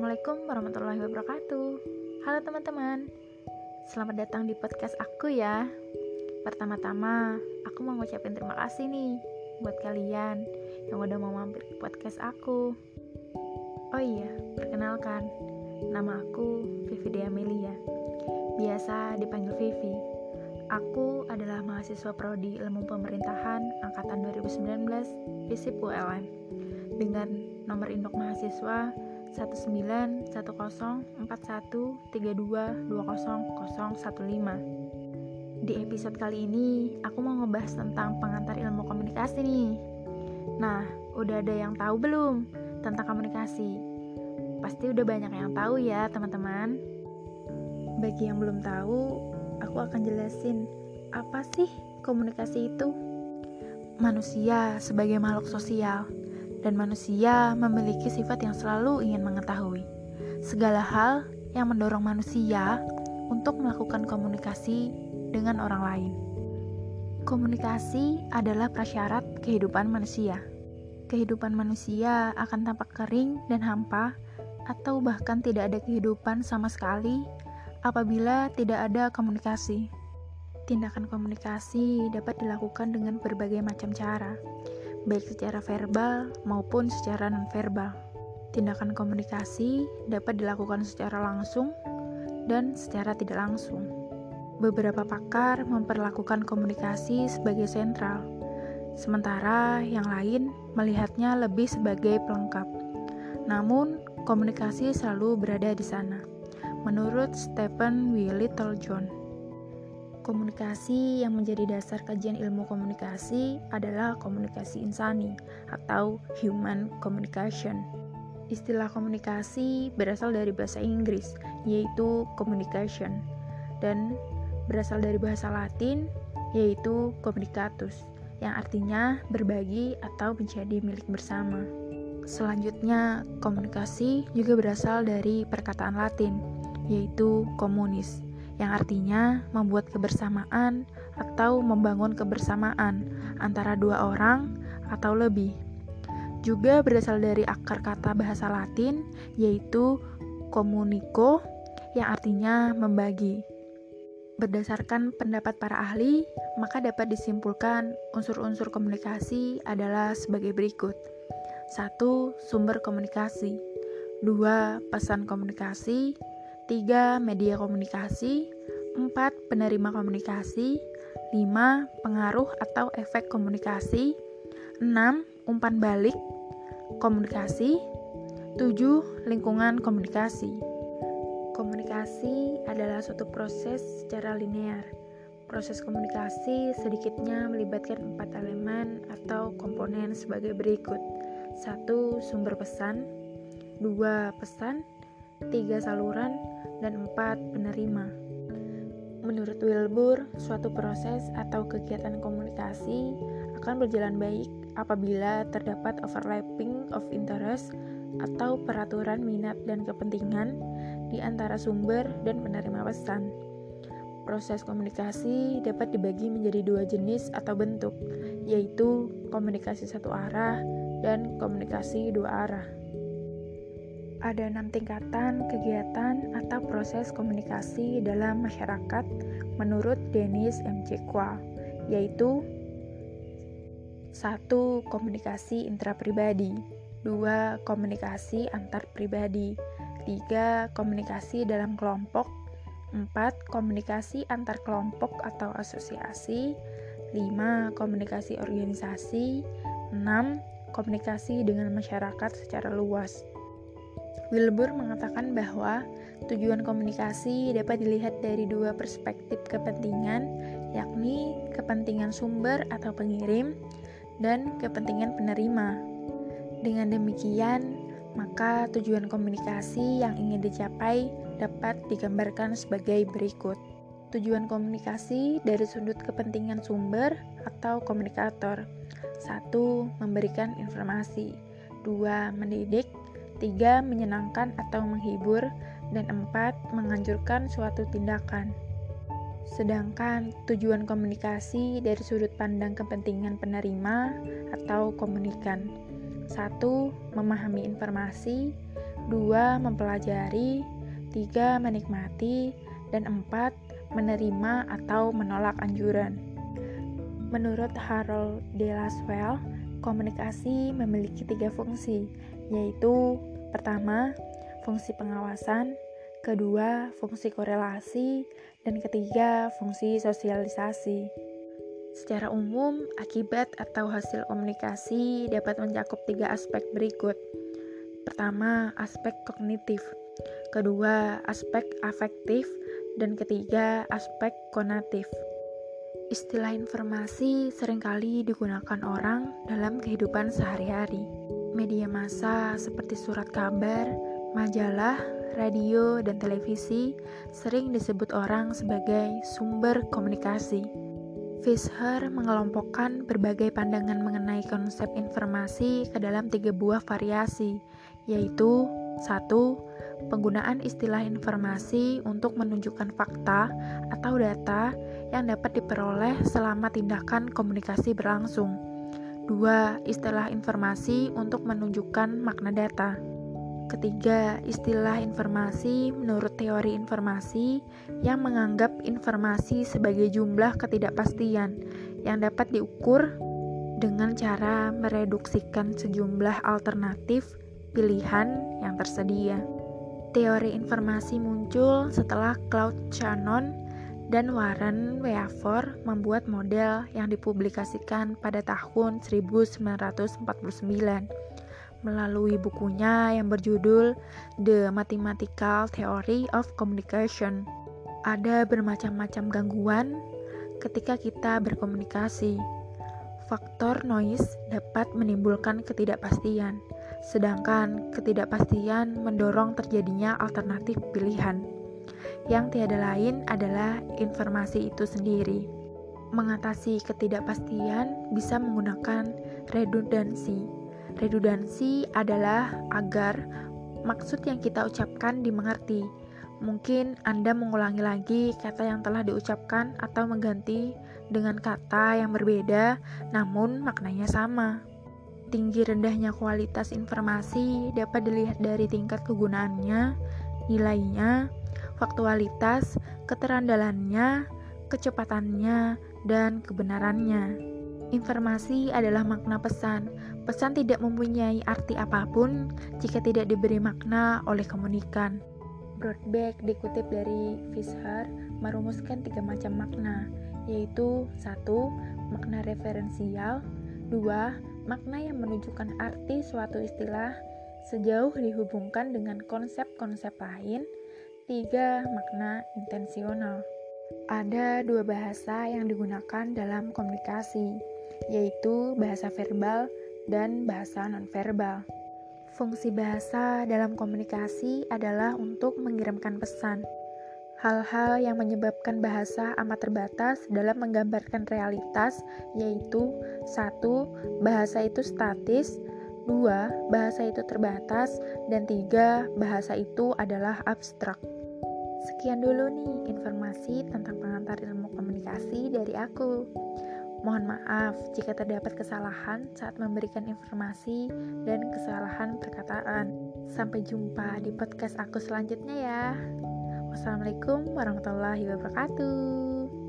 Assalamualaikum warahmatullahi wabarakatuh. Halo teman-teman Selamat datang di podcast aku ya. Pertama-tama, aku mau ngucapin terima kasih nih Buat kalian yang udah mau mampir ke podcast aku. Oh iya, perkenalkan Nama aku Vivi Deamelia Biasa dipanggil Vivi. Aku adalah mahasiswa Prodi Ilmu Pemerintahan Angkatan 2019 FISIP ULM dengan nomor induk mahasiswa 194131322015. Di episode kali ini, aku mau ngebahas tentang pengantar ilmu komunikasi nih. Nah, udah ada yang tahu belum tentang komunikasi? Pasti udah banyak yang tahu ya, teman-teman. Bagi yang belum tahu, aku akan jelasin apa sih komunikasi itu. Manusia sebagai makhluk sosial dan manusia memiliki sifat yang selalu ingin mengetahui segala hal yang mendorong manusia untuk melakukan komunikasi dengan orang lain. Komunikasi adalah prasyarat kehidupan manusia. Kehidupan manusia akan tampak kering dan hampa, atau bahkan tidak ada kehidupan sama sekali apabila tidak ada komunikasi. Tindakan komunikasi dapat dilakukan dengan berbagai macam cara, baik secara verbal maupun secara nonverbal. Tindakan komunikasi dapat dilakukan secara langsung dan secara tidak langsung. Beberapa pakar memperlakukan komunikasi sebagai sentral, sementara yang lain melihatnya lebih sebagai pelengkap. Namun, komunikasi selalu berada di sana. Menurut Stephen W. Littlejohn, Komunikasi yang menjadi dasar kajian ilmu komunikasi adalah komunikasi insani atau human communication. Istilah komunikasi berasal dari bahasa Inggris, yaitu communication, dan berasal dari bahasa Latin, yaitu communicatus, yang artinya berbagi atau menjadi milik bersama. Selanjutnya, komunikasi juga berasal dari perkataan Latin, yaitu komunis, yang artinya membuat kebersamaan atau membangun kebersamaan antara dua orang atau lebih. Juga berasal dari akar kata bahasa Latin yaitu communico yang artinya membagi. Berdasarkan pendapat para ahli, maka dapat disimpulkan unsur-unsur komunikasi adalah sebagai berikut. 1. Sumber komunikasi 2. Pesan komunikasi 3. Media komunikasi 4. Penerima komunikasi 5. Pengaruh atau efek komunikasi 6. Umpan balik komunikasi 7. Lingkungan komunikasi Komunikasi adalah suatu proses secara linear. Proses komunikasi sedikitnya melibatkan empat elemen atau komponen sebagai berikut. 1. Sumber pesan 2. Pesan tiga saluran, dan empat penerima. Menurut Wilbur, suatu proses atau kegiatan komunikasi akan berjalan baik apabila terdapat overlapping of interest atau peraturan minat dan kepentingan di antara sumber dan penerima pesan. Proses komunikasi dapat dibagi menjadi dua jenis atau bentuk, yaitu komunikasi satu arah dan komunikasi dua arah ada enam tingkatan kegiatan atau proses komunikasi dalam masyarakat menurut Dennis M. Kwa, yaitu satu Komunikasi intrapribadi 2. Komunikasi antar pribadi 3. Komunikasi dalam kelompok 4. Komunikasi antar kelompok atau asosiasi 5. Komunikasi organisasi 6. Komunikasi dengan masyarakat secara luas Wilbur mengatakan bahwa tujuan komunikasi dapat dilihat dari dua perspektif kepentingan, yakni kepentingan sumber atau pengirim dan kepentingan penerima. Dengan demikian, maka tujuan komunikasi yang ingin dicapai dapat digambarkan sebagai berikut. Tujuan komunikasi dari sudut kepentingan sumber atau komunikator. 1. Memberikan informasi. 2. Mendidik tiga menyenangkan atau menghibur, dan empat menganjurkan suatu tindakan. Sedangkan tujuan komunikasi dari sudut pandang kepentingan penerima atau komunikan. satu Memahami informasi dua mempelajari, tiga menikmati, dan empat menerima atau menolak anjuran. Menurut Harold de Laswell, komunikasi memiliki tiga fungsi, yaitu pertama, fungsi pengawasan, kedua, fungsi korelasi, dan ketiga, fungsi sosialisasi. Secara umum, akibat atau hasil komunikasi dapat mencakup tiga aspek berikut. Pertama, aspek kognitif. Kedua, aspek afektif. Dan ketiga, aspek konatif. Istilah informasi sering kali digunakan orang dalam kehidupan sehari-hari. Media massa seperti surat kabar, majalah, radio, dan televisi sering disebut orang sebagai sumber komunikasi. Fisher mengelompokkan berbagai pandangan mengenai konsep informasi ke dalam tiga buah variasi, yaitu satu, penggunaan istilah informasi untuk menunjukkan fakta atau data yang dapat diperoleh selama tindakan komunikasi berlangsung. Dua, istilah informasi untuk menunjukkan makna data. Ketiga, istilah informasi menurut teori informasi yang menganggap informasi sebagai jumlah ketidakpastian yang dapat diukur dengan cara mereduksikan sejumlah alternatif pilihan yang tersedia. Teori informasi muncul setelah Claude Shannon dan Warren Weaver membuat model yang dipublikasikan pada tahun 1949 melalui bukunya yang berjudul The Mathematical Theory of Communication. Ada bermacam-macam gangguan ketika kita berkomunikasi. Faktor noise dapat menimbulkan ketidakpastian, sedangkan ketidakpastian mendorong terjadinya alternatif pilihan. Yang tiada lain adalah informasi itu sendiri. Mengatasi ketidakpastian bisa menggunakan redundansi Redundansi adalah agar maksud yang kita ucapkan dimengerti. Mungkin Anda mengulangi lagi kata yang telah diucapkan atau mengganti dengan kata yang berbeda, namun maknanya sama. Tinggi rendahnya kualitas informasi dapat dilihat dari tingkat kegunaannya, nilainya, faktualitas, keterandalannya, kecepatannya, dan kebenarannya. Informasi adalah makna pesan, Pesan tidak mempunyai arti apa pun jika tidak diberi makna oleh komunikan. Broadback dikutip dari Fisher merumuskan tiga macam makna, yaitu satu makna referensial, dua makna yang menunjukkan arti suatu istilah sejauh dihubungkan dengan konsep-konsep lain, tiga makna intensional. Ada dua bahasa yang digunakan dalam komunikasi, yaitu bahasa verbal dan bahasa nonverbal. Fungsi bahasa dalam komunikasi adalah untuk mengirimkan pesan. Hal-hal yang menyebabkan bahasa amat terbatas dalam menggambarkan realitas yaitu satu, bahasa itu statis, dua, bahasa itu terbatas, dan tiga, bahasa itu adalah abstrak. Sekian dulu nih informasi tentang pengantar ilmu komunikasi dari aku. Mohon maaf jika terdapat kesalahan saat memberikan informasi dan kesalahan perkataan. Sampai jumpa di podcast aku selanjutnya ya. Wassalamualaikum warahmatullahi wabarakatuh.